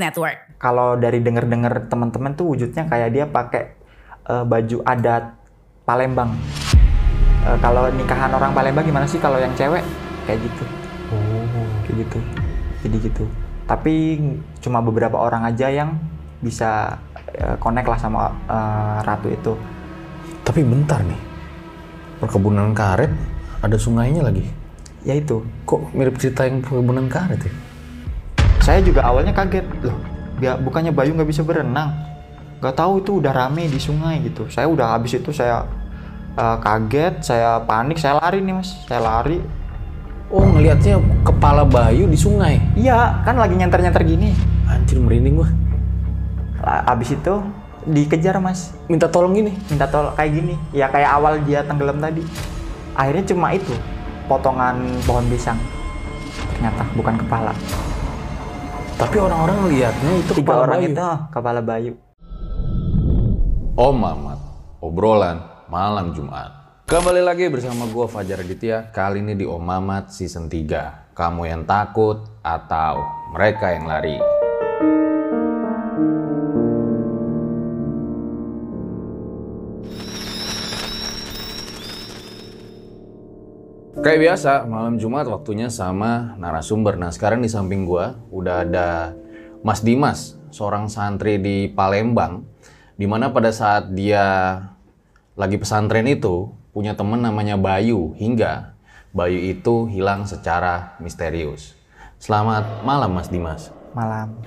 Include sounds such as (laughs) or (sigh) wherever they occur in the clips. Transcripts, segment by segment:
Podcast Network. kalau dari denger-denger teman-teman tuh wujudnya kayak dia pakai eh, baju adat Palembang. Eh, kalau nikahan orang Palembang gimana sih kalau yang cewek kayak gitu? Oh, kayak gitu. Jadi gitu. Tapi cuma beberapa orang aja yang bisa eh, connect lah sama eh, ratu itu. Tapi bentar nih, perkebunan karet ada sungainya lagi. Ya itu. Kok mirip cerita yang perkebunan karet ya? Saya juga awalnya kaget loh. Bukannya Bayu nggak bisa berenang. Gak tahu itu udah rame di sungai gitu. Saya udah habis itu saya eh, kaget, saya panik, saya lari nih mas. Saya lari. Oh ngelihatnya kepala Bayu di sungai. Iya, kan lagi nyenter-nyenter gini. Anjir merinding gua. Habis itu dikejar mas. Minta tolong gini. Minta tolong kayak gini. Ya kayak awal dia tenggelam tadi. Akhirnya cuma itu potongan pohon pisang. Ternyata bukan kepala. Tapi orang-orang ngelihatnya itu Tiga kepala orang Bayu. itu kepala Bayu. Om Mamat, obrolan malam Jumat. Kembali lagi bersama gua Fajar Aditya, kali ini di Om Mamat season 3. Kamu yang takut atau mereka yang lari. Kayak biasa, malam Jumat waktunya sama narasumber. Nah, sekarang di samping gua udah ada Mas Dimas, seorang santri di Palembang, di mana pada saat dia lagi pesantren itu punya temen namanya Bayu hingga Bayu itu hilang secara misterius. Selamat malam Mas Dimas. Malam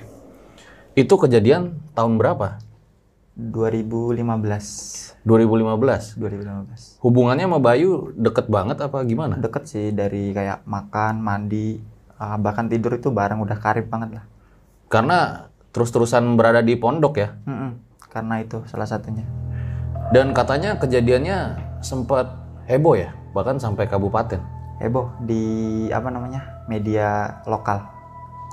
Itu kejadian tahun berapa? 2015. 2015. 2015. Hubungannya sama Bayu deket banget apa gimana? Deket sih dari kayak makan, mandi, ah, bahkan tidur itu bareng udah karib banget lah. Karena terus-terusan berada di pondok ya. Mm-mm, Karena itu salah satunya. Dan katanya kejadiannya sempat heboh ya, bahkan sampai kabupaten. Heboh di apa namanya media lokal,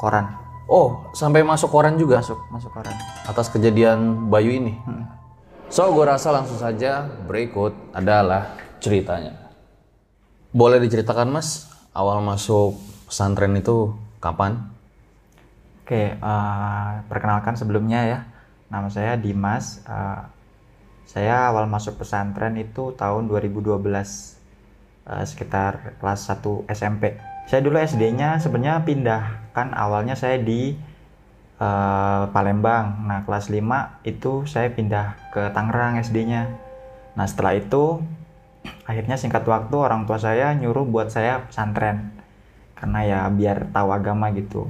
koran Oh, sampai masuk koran juga masuk masuk koran. atas kejadian Bayu ini. Mm. So, gue rasa langsung saja berikut adalah ceritanya. Boleh diceritakan mas, awal masuk pesantren itu kapan? Oke, eh, perkenalkan sebelumnya ya, nama saya Dimas. Eh, saya awal masuk pesantren itu tahun 2012, eh, sekitar kelas 1 SMP. Saya dulu SD-nya sebenarnya pindah, kan awalnya saya di eh, Palembang. Nah, kelas 5 itu saya pindah ke Tangerang SD-nya. Nah, setelah itu akhirnya singkat waktu orang tua saya nyuruh buat saya pesantren. Karena ya biar tahu agama gitu.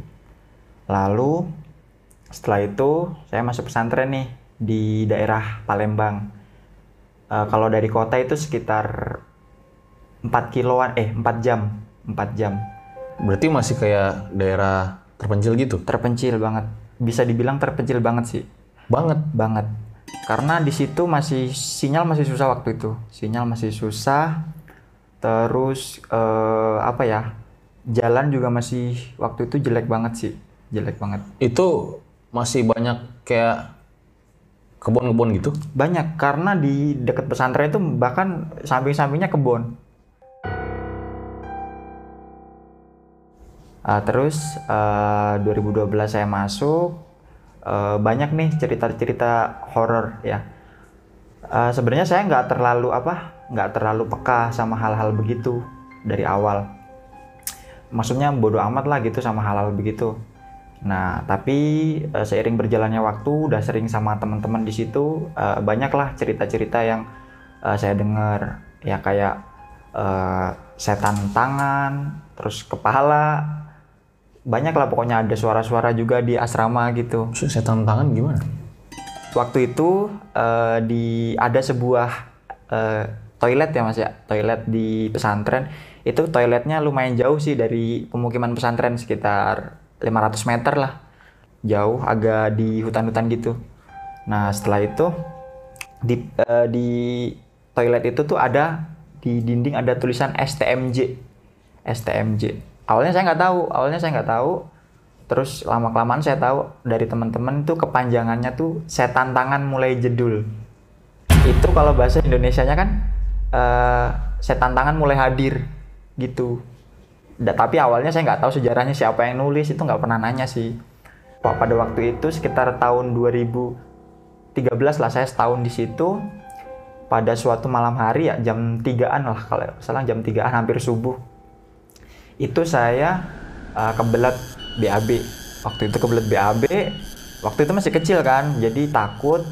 Lalu setelah itu saya masuk pesantren nih di daerah Palembang. Eh, kalau dari kota itu sekitar 4 kiloan, eh 4 jam, 4 jam. Berarti masih kayak daerah terpencil gitu? Terpencil banget. Bisa dibilang terpencil banget sih, Banget. banget. Karena di situ masih sinyal masih susah waktu itu. Sinyal masih susah. Terus eh, apa ya? Jalan juga masih waktu itu jelek banget sih, jelek banget. Itu masih banyak kayak kebun-kebun gitu? Banyak karena di dekat pesantren itu bahkan samping-sampingnya kebun. Ah, terus eh, 2012 saya masuk eh, banyak nih cerita-cerita horor ya. Eh, Sebenarnya saya nggak terlalu apa, nggak terlalu peka sama hal-hal begitu dari awal. Maksudnya bodoh amat lah gitu sama hal-hal begitu. Nah, tapi uh, seiring berjalannya waktu, udah sering sama teman-teman di situ, uh, banyaklah cerita-cerita yang uh, saya dengar, ya kayak uh, setan tangan, terus kepala, banyak lah pokoknya ada suara-suara juga di asrama gitu. Setan tangan gimana? Waktu itu uh, di ada sebuah uh, toilet ya mas ya, toilet di pesantren. Itu toiletnya lumayan jauh sih dari pemukiman pesantren sekitar 500 meter lah jauh agak di hutan-hutan gitu nah setelah itu di uh, di toilet itu tuh ada di dinding ada tulisan STMJ STMJ awalnya saya nggak tahu awalnya saya nggak tahu. Terus lama kelamaan saya tahu dari teman-teman tuh kepanjangannya tuh setan tangan mulai jedul. Itu kalau bahasa Indonesia-nya kan uh, setan tangan mulai hadir gitu. Da, tapi awalnya saya nggak tahu sejarahnya siapa yang nulis itu nggak pernah nanya sih. Wah, pada waktu itu sekitar tahun 2013 lah saya setahun di situ. Pada suatu malam hari ya jam 3-an lah kalau salah jam 3-an hampir subuh itu saya uh, kebelet BAB waktu itu kebelet BAB waktu itu masih kecil kan. Jadi takut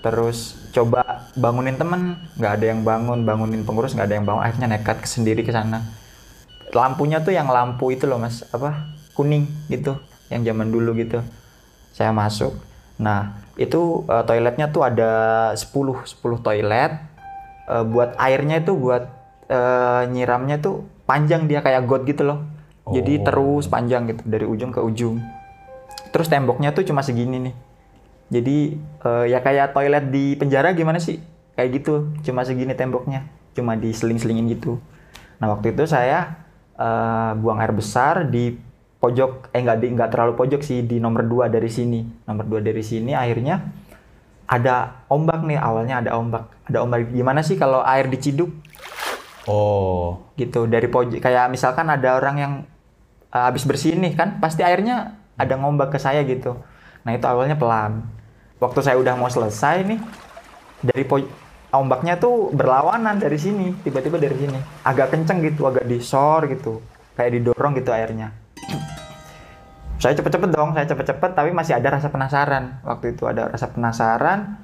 terus coba bangunin temen. Nggak ada yang bangun bangunin pengurus nggak ada yang bangun. Akhirnya nekat sendiri ke sana. Lampunya tuh yang lampu itu loh mas. Apa? Kuning gitu yang zaman dulu gitu. Saya masuk. Nah itu uh, toiletnya tuh ada 10 10 toilet. Uh, buat airnya itu buat uh, nyiramnya tuh panjang dia kayak got gitu loh. Oh. jadi terus panjang gitu dari ujung ke ujung. Terus temboknya tuh cuma segini nih. Jadi uh, ya kayak toilet di penjara gimana sih? Kayak gitu cuma segini temboknya. Cuma diseling-selingin gitu. Nah waktu itu saya uh, buang air besar di pojok eh nggak di nggak terlalu pojok sih di nomor dua dari sini. Nomor dua dari sini akhirnya ada ombak nih awalnya ada ombak. Ada ombak gimana sih kalau air diciduk oh. Gitu dari pojok kayak misalkan ada orang yang uh, habis bersih nih kan pasti airnya ada ngombak ke saya gitu. Nah itu awalnya pelan. Waktu saya udah mau selesai nih dari pojok ombaknya tuh berlawanan dari sini tiba-tiba dari sini. Agak kenceng gitu agak disor gitu kayak didorong gitu airnya. (clears throat) Saya cepet-cepet dong saya cepet-cepet tapi masih ada rasa penasaran. Waktu itu ada rasa penasaran.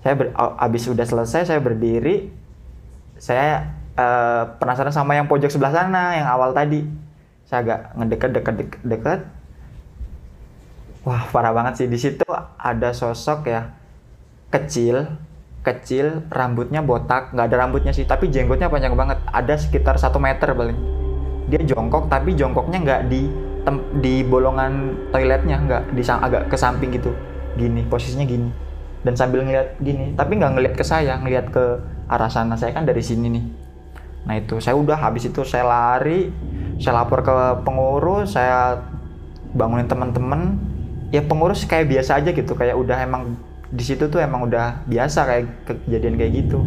Saya ber, abis sudah selesai saya berdiri saya uh, penasaran sama yang pojok sebelah sana yang awal tadi. Saya agak ngedeket deket deket, deket. wah parah banget sih. Di situ ada sosok ya kecil kecil, rambutnya botak, nggak ada rambutnya sih, tapi jenggotnya panjang banget, ada sekitar satu meter paling. Dia jongkok, tapi jongkoknya nggak di tem, di bolongan toiletnya, nggak di agak ke samping gitu, gini, posisinya gini, dan sambil ngeliat gini, tapi nggak ngeliat ke saya, ngeliat ke arah sana, saya kan dari sini nih. Nah itu, saya udah habis itu saya lari, saya lapor ke pengurus, saya bangunin teman-teman, ya pengurus kayak biasa aja gitu, kayak udah emang di situ tuh emang udah biasa kayak kejadian kayak gitu.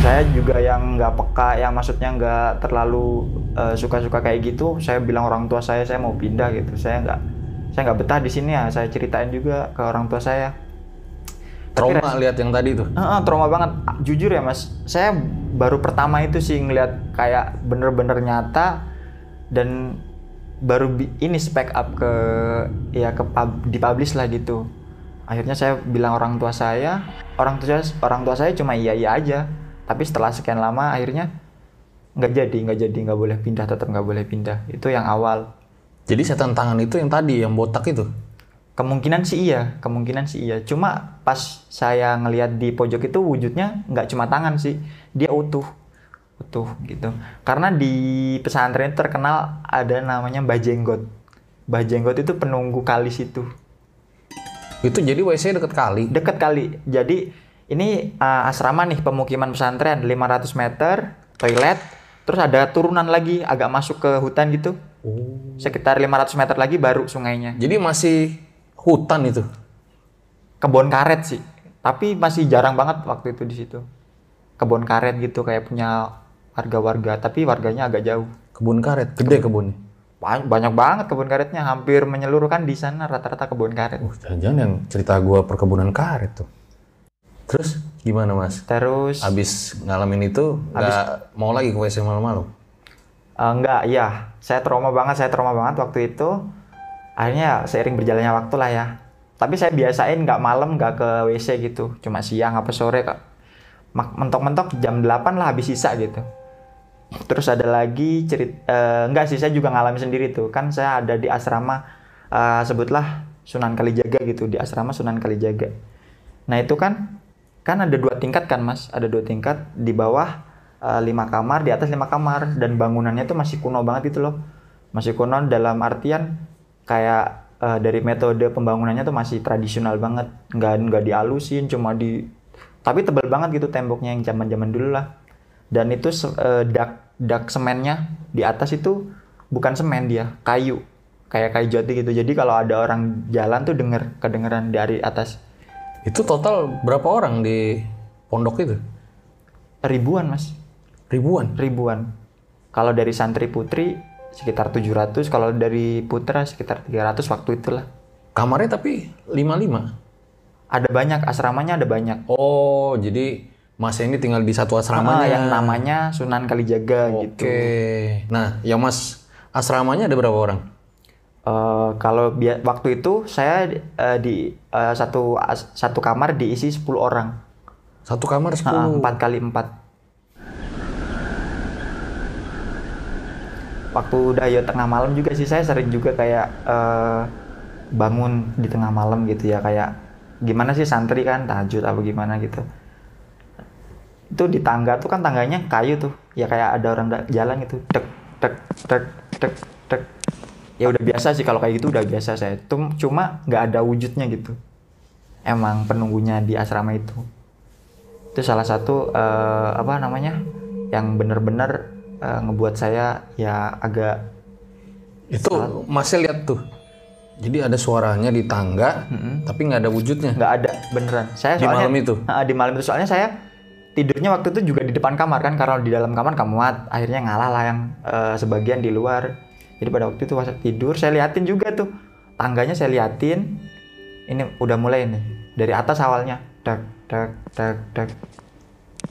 Saya juga yang nggak peka yang maksudnya nggak terlalu uh, suka-suka kayak gitu saya bilang orang tua saya saya mau pindah gitu. Saya nggak saya nggak betah di sini ya saya ceritain juga ke orang tua saya. Trauma lihat yang tadi tuh? Uh, trauma banget. Jujur ya mas saya baru pertama itu sih ngeliat kayak bener-bener nyata dan baru ini spek up ke ya ke pub, dipublish lah gitu. Akhirnya saya bilang orang tua saya orang tua saya orang tua saya cuma iya iya aja. Tapi setelah sekian lama akhirnya nggak jadi nggak jadi nggak boleh pindah tetap nggak boleh pindah. Itu yang awal jadi setan tangan itu yang tadi yang botak itu kemungkinan sih iya kemungkinan sih iya cuma pas saya ngelihat di pojok itu wujudnya nggak cuma tangan sih dia utuh utuh gitu. Karena di pesantren terkenal ada namanya Mbah Jenggot. Mbah Jenggot itu penunggu kali situ. Itu jadi WC deket kali? Deket kali. Jadi ini uh, asrama nih pemukiman pesantren 500 meter, toilet, terus ada turunan lagi agak masuk ke hutan gitu. Oh. Sekitar 500 meter lagi baru sungainya. Jadi masih hutan itu? Kebun karet sih. Tapi masih jarang banget waktu itu di situ. Kebun karet gitu kayak punya warga-warga tapi warganya agak jauh kebun karet gede kebunnya banyak banget kebun karetnya hampir menyeluruh kan di sana rata-rata kebun karet uh, jangan-jangan yang cerita gua perkebunan karet tuh Terus gimana mas? Terus Abis ngalamin itu nggak mau lagi ke WC malam-malam? Eh, enggak, iya. Saya trauma banget, saya trauma banget waktu itu. Akhirnya seiring berjalannya waktu lah ya. Tapi saya biasain nggak malam, nggak ke WC gitu. Cuma siang apa sore. Mak- Mentok-mentok jam 8 lah habis sisa gitu. Terus ada lagi cerita, enggak sih saya juga ngalami sendiri tuh. Kan saya ada di asrama, eh, sebutlah Sunan Kalijaga gitu. Di asrama Sunan Kalijaga. Nah itu kan, kan ada dua tingkat kan mas. Ada dua tingkat di bawah eh, lima kamar, di atas lima kamar. Dan bangunannya tuh masih kuno banget itu loh. Masih kuno dalam artian kayak eh, dari metode pembangunannya tuh masih tradisional banget. Nggak, nggak dialusin, cuma di... Tapi tebel banget gitu temboknya yang zaman-zaman dulu lah. Dan itu eh, dak, dak semennya di atas itu bukan semen dia, kayu. Kayak kayu jati gitu. Jadi kalau ada orang jalan tuh denger, kedengeran dari atas. Itu total berapa orang di pondok itu? Ribuan mas. Ribuan. ribuan. Kalau dari santri putri sekitar 700, kalau dari putra sekitar 300 waktu itulah. Kamarnya tapi 55. Ada banyak, asramanya ada banyak. Oh, jadi Mas ini tinggal di satu Ah, asramanya. yang namanya Sunan Kalijaga Oke. gitu. Nah, yang Mas asramanya ada berapa orang? Eh, kalau waktu itu saya eh, di eh, satu satu kamar diisi 10 orang. Satu kamar 10. Ah, Empat kali empat. Waktu udah ya tengah malam juga sih saya sering juga kayak eh, bangun di tengah malam gitu ya kayak gimana sih santri kan tahajud apa gimana gitu. Itu di tangga tuh kan tangganya kayu tuh ya kayak ada orang jalan gitu tek tek tek tek tek. Ya udah biasa sih kalau kayak gitu udah biasa saya. Cuma nggak ada wujudnya gitu. Emang penunggunya di asrama itu itu salah satu eh, apa namanya yang benar-benar eh, ngebuat saya ya agak Itu masih lihat tuh. Jadi ada suaranya di tangga, tapi nggak ada wujudnya. nggak ada beneran. Saya Di soalnya malam itu? Ah, di malam itu. Soalnya saya tidurnya waktu itu juga di depan kamar kan. Karena di dalam kamar kamu muat akhirnya ngalah lah yang eh, sebagian di luar. Jadi pada waktu itu pas tidur saya liatin juga tuh. Tangganya saya liatin. Ini udah mulai nih. Dari atas awalnya. Dak dak dak dak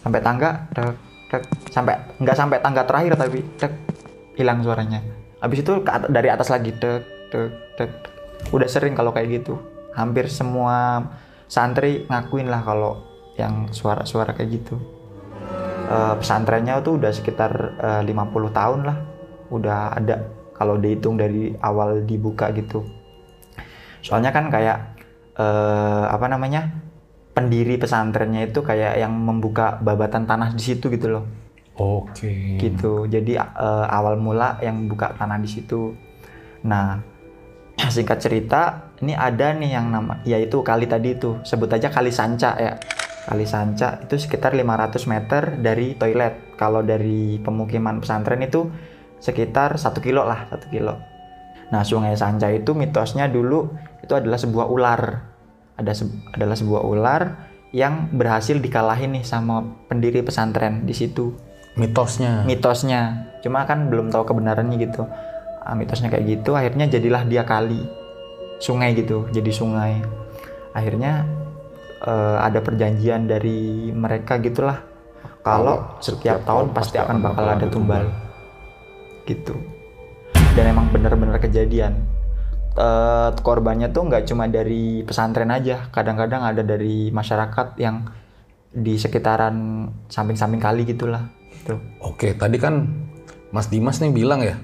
sampai tangga dak dak sampai nggak sampai tangga terakhir tapi dak hilang suaranya. Habis itu ke at- dari atas lagi dak dak dak udah sering kalau kayak gitu. Hampir semua santri ngakuin lah kalau yang suara-suara kayak gitu. Eh, pesantrennya tuh udah sekitar eh, 50 tahun lah. Udah ada kalau dihitung dari awal dibuka gitu. Soalnya kan kayak eh, apa namanya pendiri pesantrennya itu kayak yang membuka babatan tanah di situ gitu loh. Oke. gitu. Jadi eh, awal mula yang buka tanah di situ. Nah (clears throat) singkat cerita ini ada nih yang nama yaitu kali tadi itu sebut aja kali sanca ya. Kali sanca itu sekitar 500 meter dari toilet. Kalau dari pemukiman pesantren itu sekitar satu kilo lah satu kilo. Nah sungai sanca itu mitosnya dulu itu adalah sebuah ular ada se- adalah sebuah ular yang berhasil dikalahin nih sama pendiri pesantren di situ. Mitosnya. mitosnya. Cuma kan belum tahu kebenarannya gitu. Ah, mitosnya kayak gitu akhirnya jadilah dia kali. Sungai gitu jadi sungai. Akhirnya eh, ada perjanjian dari mereka gitulah. Kalau setiap tahun pasti akan bakal ada tumbal. gitu. Dan emang bener-bener kejadian Eh, korbannya tuh nggak cuma dari pesantren aja kadang-kadang ada dari masyarakat yang di sekitaran samping-samping kali gitulah gitu Oke, tadi kan Mas Dimas nih bilang ya,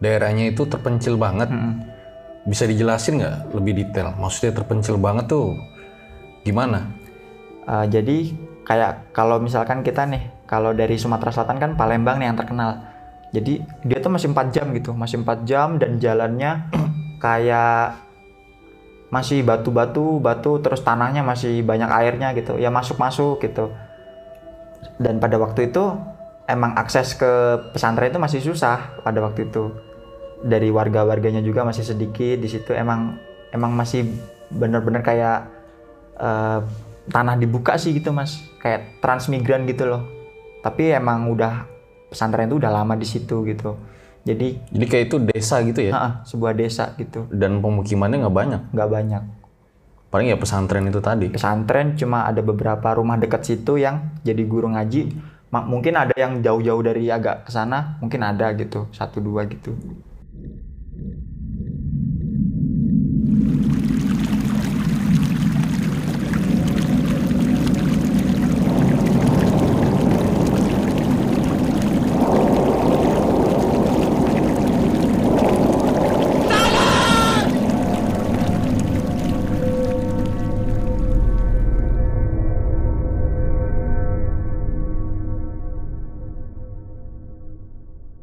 daerahnya itu terpencil banget. Bisa dijelasin nggak lebih detail? Maksudnya terpencil banget tuh gimana? Uh, jadi kayak kalau misalkan kita nih, kalau dari Sumatera Selatan kan Palembang nih yang terkenal. Jadi dia tuh masih 4 jam gitu, masih 4 jam dan jalannya (clears throat) kayak masih batu-batu, batu terus tanahnya masih banyak airnya gitu. Ya masuk-masuk gitu. Dan pada waktu itu emang akses ke pesantren itu masih susah pada waktu itu. Dari warga-warganya juga masih sedikit di situ emang emang masih bener-bener kayak eh, tanah dibuka sih gitu mas kayak transmigran gitu loh tapi emang udah pesantren itu udah lama di situ gitu jadi Jadi kayak itu desa gitu ya? ah, sebuah desa gitu Dan pemukimannya nggak banyak. nggak banyak Paling ya pesantren itu tadi. pesantren cuma ada beberapa rumah dekat situ yang jadi guru ngaji mungkin ada yang jauh-jauh dari agak ke sana mungkin ada gitu satu dua gitu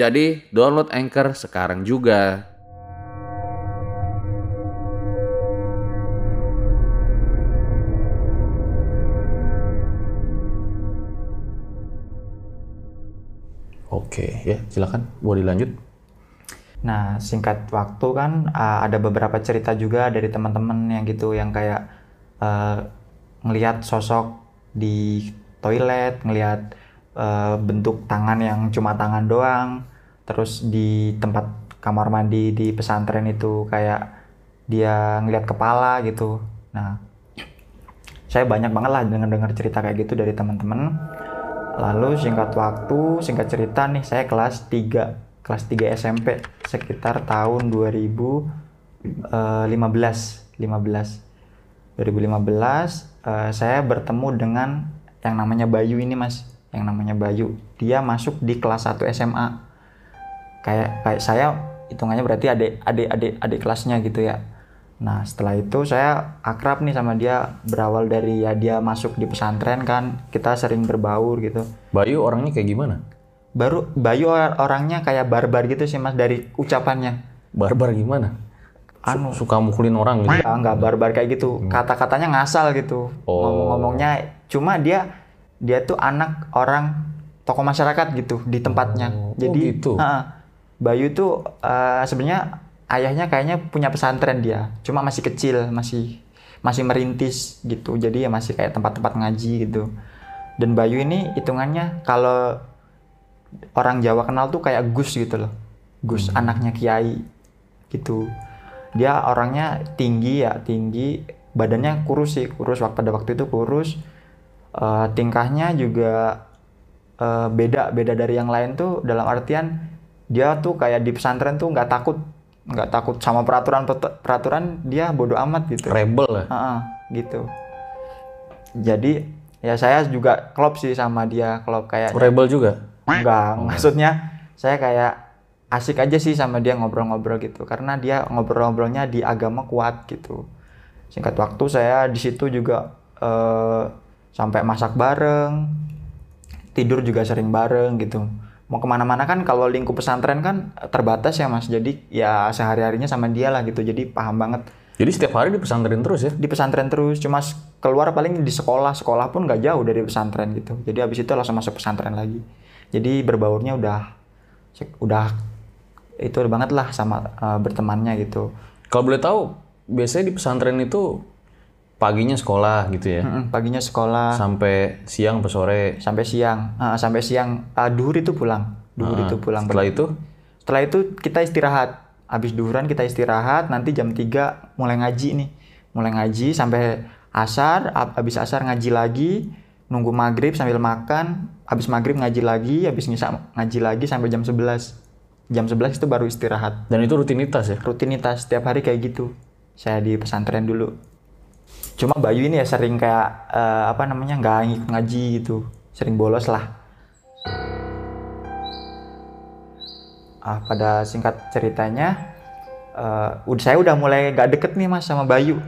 Jadi download Anchor sekarang juga. Oke, ya silakan boleh dilanjut. Nah, singkat waktu kan uh, ada beberapa cerita juga dari teman-teman yang gitu yang kayak uh, ngelihat sosok di toilet, ngelihat uh, bentuk tangan yang cuma tangan doang, terus di tempat kamar mandi di pesantren itu kayak dia ngelihat kepala gitu. Nah, saya banyak banget lah dengar-dengar cerita kayak gitu dari teman-teman. Lalu singkat waktu, singkat cerita nih, saya kelas 3 kelas 3 SMP sekitar tahun 2015 15 2015 eh, saya bertemu dengan yang namanya Bayu ini Mas yang namanya Bayu dia masuk di kelas 1 SMA kayak kayak saya hitungannya berarti adik adik adik adik kelasnya gitu ya nah setelah itu saya akrab nih sama dia berawal dari ya dia masuk di pesantren kan kita sering berbaur gitu Bayu orangnya kayak gimana? baru Bayu or- orangnya kayak barbar gitu sih mas dari ucapannya Barbar gimana? anu Suka mukulin orang gitu. ya, nggak barbar kayak gitu kata-katanya ngasal gitu Oh. ngomong-ngomongnya cuma dia dia tuh anak orang tokoh masyarakat gitu di tempatnya Oh, jadi gitu. ha, Bayu tuh eh, sebenarnya ayahnya kayaknya punya pesantren dia. Cuma masih kecil masih masih merintis gitu. Jadi ya masih kayak tempat-tempat ngaji gitu. Dan Bayu ini hitungannya kalau orang Jawa kenal tuh kayak Gus gitu loh. Gus anaknya Kiai gitu. Dia orangnya tinggi ya tinggi. Badannya kurus sih kurus. Waktu pada waktu itu kurus. Eh, tingkahnya juga eh, beda beda dari yang lain tuh dalam artian dia tuh kayak di pesantren tuh nggak takut nggak takut sama peraturan peraturan dia bodoh amat gitu Rebel ya. Heeh, gitu jadi ya saya juga klop sih sama dia klop kayak Rebel juga. Enggak, maksudnya saya kayak asik aja sih sama dia ngobrol-ngobrol gitu karena dia ngobrol-ngobrolnya di agama kuat gitu. Singkat waktu saya di situ juga eh, sampai masak bareng, tidur juga sering bareng gitu. Mau ke mana-mana kan kalau lingkup pesantren kan terbatas ya mas, jadi ya sehari-harinya sama dia lah gitu, jadi paham banget. Jadi setiap hari di pesantren terus ya? di pesantren terus. Cuma keluar paling di sekolah. Sekolah pun nggak jauh dari pesantren gitu. Jadi habis itu langsung masuk pesantren lagi. Jadi berbaurnya udah udah itu banget lah sama eh, bertemannya gitu. Kalau boleh tahu, biasanya di pesantren itu paginya sekolah gitu ya. Mm-mm, paginya sekolah. Sampai siang atau sore. sampai siang. Ah, sampai siang. Ah, duhur itu pulang. Duhur Ah, itu pulang. Setelah itu? Setelah itu kita istirahat. Habis duhuran kita istirahat nanti jam 3 mulai ngaji nih. Mulai ngaji sampai asar ab- habis asar ngaji lagi nunggu maghrib sambil makan habis maghrib ngaji lagi habis ngisa ngaji lagi sampai jam 11 jam 11 itu baru istirahat. Dan itu rutinitas ya. rutinitas setiap hari kayak gitu. Saya di pesantren dulu cuma Bayu ini ya sering kayak eh, apa namanya nggak ngikut ngaji gitu. Sering bolos lah. Ah pada singkat ceritanya ud- saya udah mulai gak deket nih mas sama Bayu.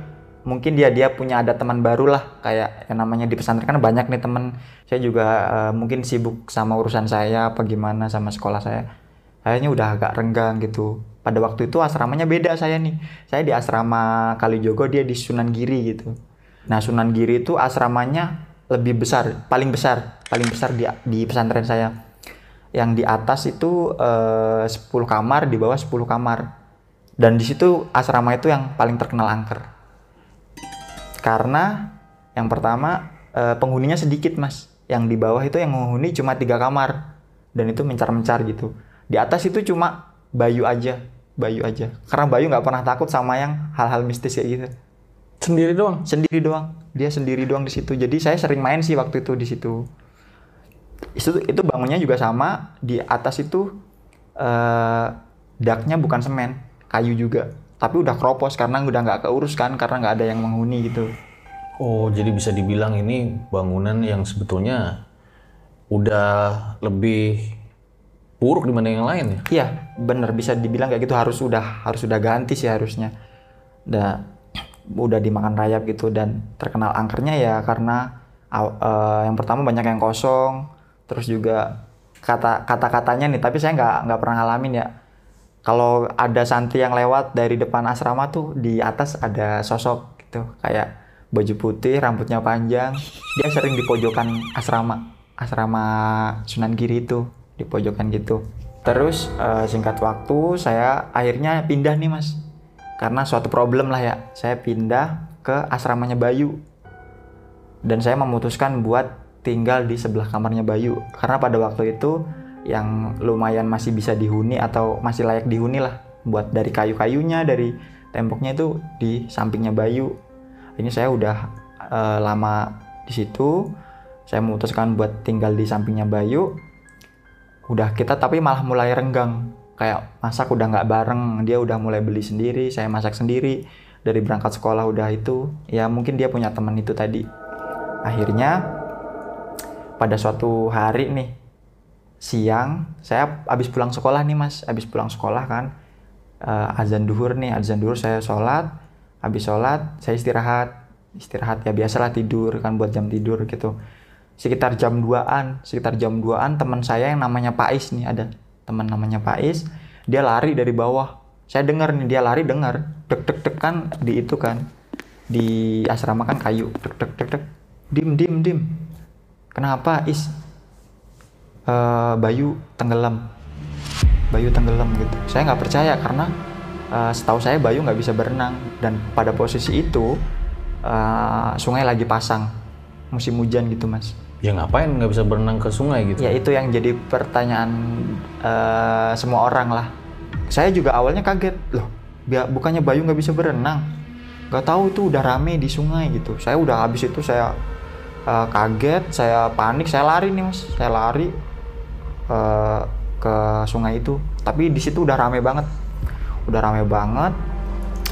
Mungkin dia dia punya ada teman baru lah kayak yang namanya di pesantren. Kan banyak nih teman. Saya juga eh, mungkin sibuk sama urusan saya apa gimana sama sekolah saya kayaknya udah agak renggang gitu pada waktu itu asramanya beda saya nih saya di asrama Kalijogo dia di Sunan Giri gitu Nah, Sunan Giri itu asramanya lebih besar, paling besar, paling besar di di pesantren saya. Yang di atas itu eh, 10 kamar, di bawah 10 kamar. Dan di situ asrama itu yang paling terkenal angker. Karena yang pertama eh, penghuninya sedikit, Mas. Yang di bawah itu yang menghuni cuma tiga kamar. Dan itu mencar-mencar gitu. Di atas itu cuma Bayu aja, Bayu aja. Karena Bayu nggak pernah takut sama yang hal-hal mistis kayak gitu. Sendiri doang. sendiri doang. Dia sendiri doang di situ. Jadi saya sering main sih waktu itu di situ. Itu itu bangunnya juga sama. Di atas itu eh daknya bukan semen kayu juga. Tapi udah kropos karena udah nggak keurus kan karena nggak ada yang menghuni gitu. Oh, jadi bisa dibilang ini bangunan yang sebetulnya udah lebih buruk dibanding yang lain ya? iya bener bisa dibilang kayak gitu. Harus udah harus udah ganti sih harusnya. Udah udah dimakan rayap gitu dan terkenal angkernya ya karena eh, yang pertama banyak yang kosong. Terus juga kata kata katanya nih tapi saya nggak nggak pernah ngalamin ya. Kalau ada santri yang lewat dari depan asrama tuh di atas ada sosok gitu. Kayak baju putih rambutnya panjang. Dia sering di pojokan asrama asrama Sunan Giri itu di pojokan gitu. Terus eh, singkat waktu saya akhirnya pindah nih mas. Karena suatu problem lah ya saya pindah ke asramanya Bayu. Dan saya memutuskan buat tinggal di sebelah kamarnya Bayu. Karena pada waktu itu yang lumayan masih bisa dihuni atau masih layak dihuni lah buat dari kayu-kayunya dari temboknya itu di sampingnya Bayu. Ini saya udah eh, lama di situ. Saya memutuskan buat tinggal di sampingnya Bayu udah kita tapi malah mulai renggang. Kayak masak udah nggak bareng dia udah mulai beli sendiri saya masak sendiri. Dari berangkat sekolah udah itu ya mungkin dia punya teman itu tadi. Akhirnya pada suatu hari nih siang saya habis pulang sekolah nih mas. Habis pulang sekolah kan eh, azan duhur nih. Azan duhur saya sholat habis sholat saya istirahat. Istirahat ya biasalah tidur kan buat jam tidur gitu sekitar jam 2an sekitar jam 2an teman saya yang namanya Pais nih ada teman namanya Pais dia lari dari bawah. Saya dengar nih dia lari dengar dek kan di itu kan di asrama kan kayu dek dek. Dim dim dim. Kenapa is? Eh, Bayu tenggelam. Bayu tenggelam gitu. Saya nggak percaya karena eh, setahu saya Bayu nggak bisa berenang. Dan pada posisi itu eh, sungai lagi pasang musim hujan gitu mas Ya ngapain nggak bisa berenang ke sungai gitu? Ya itu yang jadi pertanyaan eh, semua orang lah. Saya juga awalnya kaget loh, bukannya Bayu nggak bisa berenang? Gak tahu itu udah rame di sungai gitu. Saya udah habis itu saya eh, kaget, saya panik, saya lari nih mas, saya lari eh, ke sungai itu. Tapi di situ udah rame banget, udah rame banget.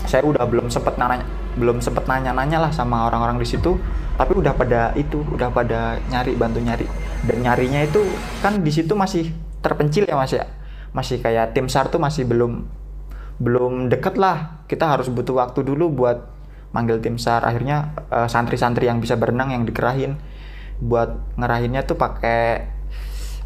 Saya udah belum sempet nanya, belum sempet nanya-nanya lah sama orang-orang di situ tapi udah pada itu udah pada nyari bantu nyari. Dan nyarinya itu kan di situ masih terpencil ya mas ya? Masih kayak tim sar tuh masih belum belum deket lah. Kita harus butuh waktu dulu buat manggil tim sar akhirnya eh, santri-santri yang bisa berenang yang dikerahin. Buat ngerahinnya tuh pakai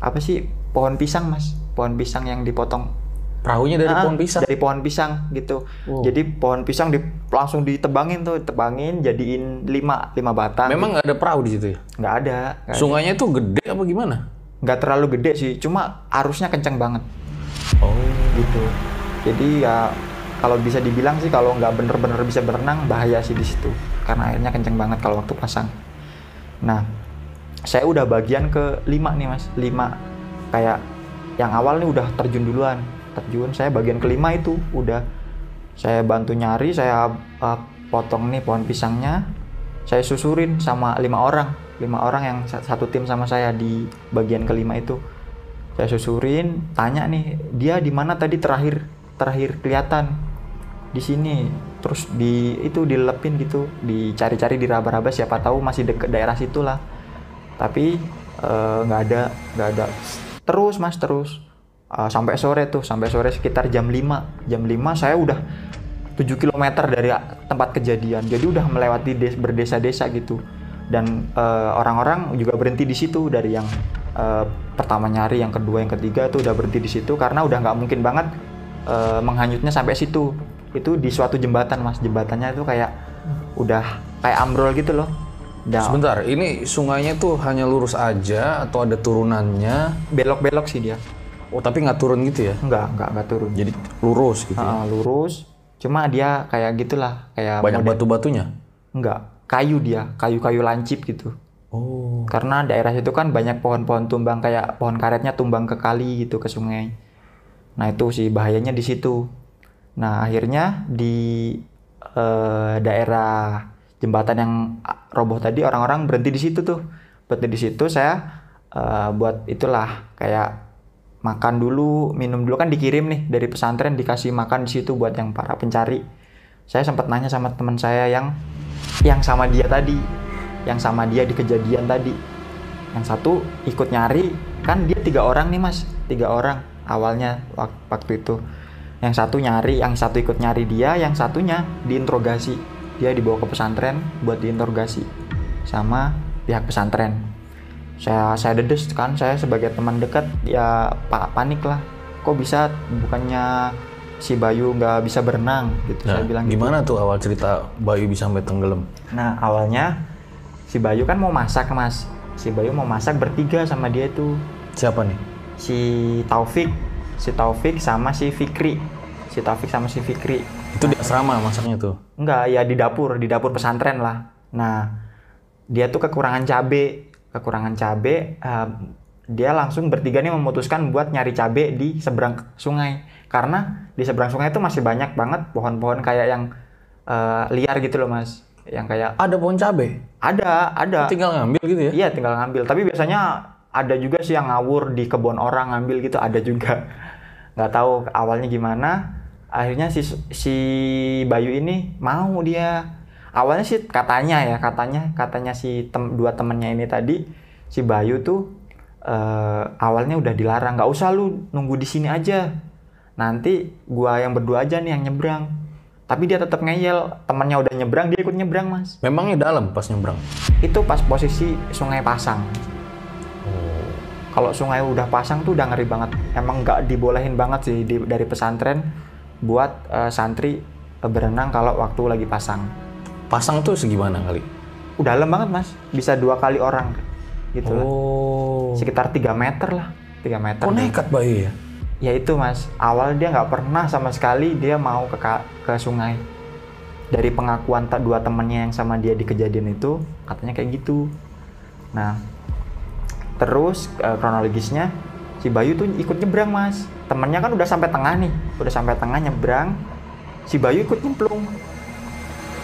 apa sih pohon pisang mas. Pohon pisang yang dipotong Perahunya dari Ah, pohon pisang. Dari pohon pisang gitu. Wow. Jadi pohon pisang di, langsung ditebangin tuh, ditebangin jadiin lima lima batang. Memang nggak ada perahu di situ ya? nggak ada, ada. Sungainya tuh gede apa gimana? nggak terlalu gede sih, cuma arusnya kencang banget Oh. gitu. Jadi ya kalau bisa dibilang sih kalau nggak bener-bener bisa berenang bahaya sih di situ, karena airnya kencang banget kalau waktu pasang. Nah, saya udah bagian ke lima nih mas, lima kayak yang awal nih udah terjun duluan, terjun. Saya bagian kelima itu udah saya bantu nyari, saya uh, potong nih pohon pisangnya, saya susurin sama lima orang, lima orang yang sa- satu tim sama saya di bagian kelima itu. Saya susurin, tanya nih dia di mana tadi terakhir terakhir kelihatan? Di sini. Terus di itu dilepin gitu dicari-cari di raba-raba siapa tahu masih deket daerah situ lah tapi eh, nggak ada nggak ada. Terus mas terus Eh, sampai sore tuh sampai sore sekitar jam 5 jam 5 saya udah 7 km dari tempat kejadian. Jadi udah melewati des- berdesa-desa gitu. Dan eh, orang-orang juga berhenti di situ. Dari yang eh, pertama nyari yang kedua yang ketiga tuh udah berhenti di situ. Karena udah nggak mungkin banget eh, menghanyutnya sampai situ. Itu di suatu jembatan mas. Jembatannya itu kayak udah kayak ambrol gitu loh. Nah, Sebentar, ini sungainya tuh hanya lurus aja atau ada turunannya? belok-belok sih dia. Oh, tapi nggak turun gitu ya? Enggak, enggak, enggak turun. Jadi lurus gitu. ya? Ah, lurus. Cuma dia kayak gitulah, kayak Banyak model- batu-batunya. enggak, kayu dia, kayu-kayu lancip gitu. Oh. Karena daerah itu kan banyak pohon-pohon tumbang kayak pohon karetnya tumbang ke kali gitu ke sungai. Nah itu sih bahayanya di situ. Nah akhirnya di eh, daerah jembatan yang roboh tadi orang-orang berhenti di situ tuh. Berhenti di situ saya eh, buat itulah kayak makan dulu, minum dulu kan dikirim nih dari pesantren dikasih makan di situ buat yang para pencari. Saya sempat nanya sama teman saya yang yang sama dia tadi, yang sama dia di kejadian tadi. Yang satu ikut nyari, kan dia tiga orang nih mas, tiga orang awalnya wak- waktu itu. Yang satu nyari, yang satu ikut nyari dia, yang satunya diinterogasi. Dia dibawa ke pesantren buat diinterogasi sama pihak pesantren. Saya saya dedes kan, saya sebagai teman dekat ya pa- panik lah. Kok bisa bukannya si Bayu nggak bisa berenang gitu Nah, saya bilang gitu. gimana tuh awal cerita Bayu bisa sampai tenggelam? Nah awalnya si Bayu kan mau masak mas, si Bayu mau masak bertiga sama dia tuh Siapa nih? si Taufik, si Taufik sama si Fikri, si Taufik sama si Fikri. Itu di asrama masaknya tuh. Enggak ya di dapur, di dapur pesantren lah. Nah dia tuh kekurangan cabe, kekurangan cabe. eh, dia langsung bertiga nih memutuskan buat nyari cabe di seberang sungai karena di seberang sungai itu masih banyak banget pohon-pohon kayak yang eh, liar gitu loh mas, yang kayak Ada pohon cabe. ada ada Tinggal ngambil gitu ya? Iya tinggal ngambil. Tapi biasanya ada juga sih yang ngawur di kebun orang ngambil gitu ada juga. (laughs) Nggak tahu awalnya gimana. Akhirnya si si Bayu ini mau dia. Awalnya sih katanya ya katanya katanya si tem- dua temennya ini tadi si Bayu tuh eh, awalnya udah dilarang nggak usah lu nunggu di sini aja. Nanti gua yang berdua aja nih yang nyebrang. Tapi dia tetap ngeyel, temannya udah nyebrang, dia ikut nyebrang, Mas Memangnya dalam pas nyebrang? itu pas posisi sungai pasang. Kalau sungai udah pasang tuh udah ngeri banget. Emang nggak dibolehin banget sih di- dari pesantren buat eh, santri eh, berenang kalau waktu lagi pasang. Pasang tuh segimana kali? Udah dalam banget mas, bisa dua kali orang gitu lah. Oh. Sekitar 3 meter lah, 3 meter. Kok nekat Bayu ya? Ya itu mas, awal dia nggak pernah sama sekali dia mau ke ke sungai. Dari pengakuan tak dua temennya yang sama dia di kejadian itu katanya kayak gitu. Nah, terus eh, kronologisnya si Bayu tuh ikut nyebrang mas. Temennya kan udah sampai tengah nih, udah sampai tengah nyebrang. Si Bayu ikut nyemplung.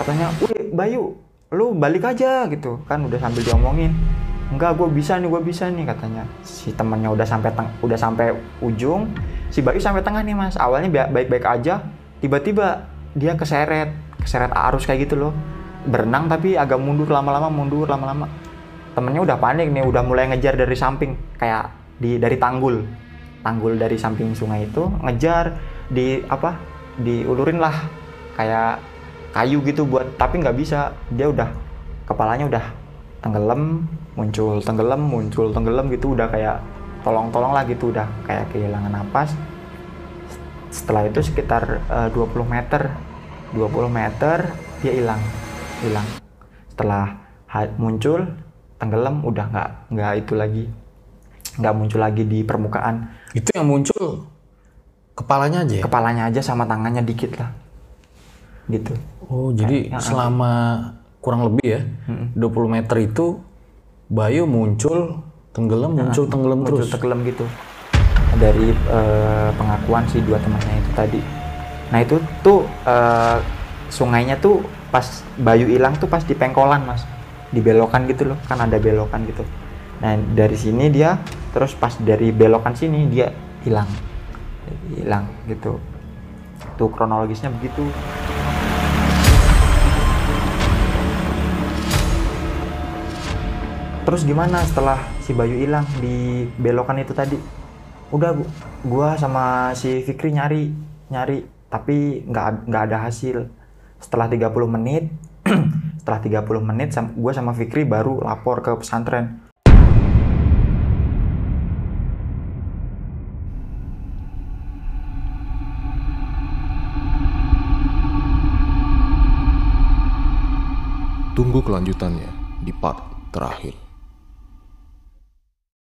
Katanya, "Wih, Bayu, lu balik aja gitu." Kan udah sambil diomongin. Enggak, gue bisa nih, gue bisa nih katanya. Si temennya udah sampai udah sampai ujung, si Bayu sampai tengah nih mas. Awalnya ba- baik-baik aja, tiba-tiba dia keseret, keseret arus kayak gitu loh. Berenang tapi agak mundur lama-lama, mundur lama-lama. Temennya udah panik nih, udah mulai ngejar dari samping, kayak di dari tanggul, tanggul dari samping sungai itu ngejar di apa? Diulurin lah, kayak kayu gitu buat, tapi nggak bisa. Dia udah kepalanya udah tenggelam, muncul tenggelam, muncul tenggelam gitu udah kayak tolong-tolong lah gitu udah kayak kehilangan napas. Setelah itu sekitar eh, 20 meter, 20 meter dia hilang, hilang. Setelah muncul tenggelam udah nggak nggak itu lagi, nggak muncul lagi di permukaan. Itu yang muncul kepalanya aja ya? Kepalanya aja sama tangannya dikit lah, gitu. Oh, jadi selama kurang lebih ya, 20 meter itu Bayu muncul, tenggelam, muncul, tenggelam muncul terus. tenggelam gitu. Dari eh, pengakuan si dua temannya itu tadi. Nah itu tuh eh, sungainya tuh pas Bayu hilang tuh pas di pengkolan mas. Dibelokan gitu loh kan ada belokan gitu. Nah dari sini dia terus pas dari belokan sini dia hilang. Hilang gitu. Tuh kronologisnya begitu terus gimana setelah si Bayu hilang di belokan itu tadi? Udah gu- gua sama si Fikri nyari nyari. Tapi nggak nggak ada hasil. Setelah 30 menit (clears throat) setelah 30 menit gua sama Fikri baru lapor ke pesantren. Tunggu kelanjutannya di part terakhir.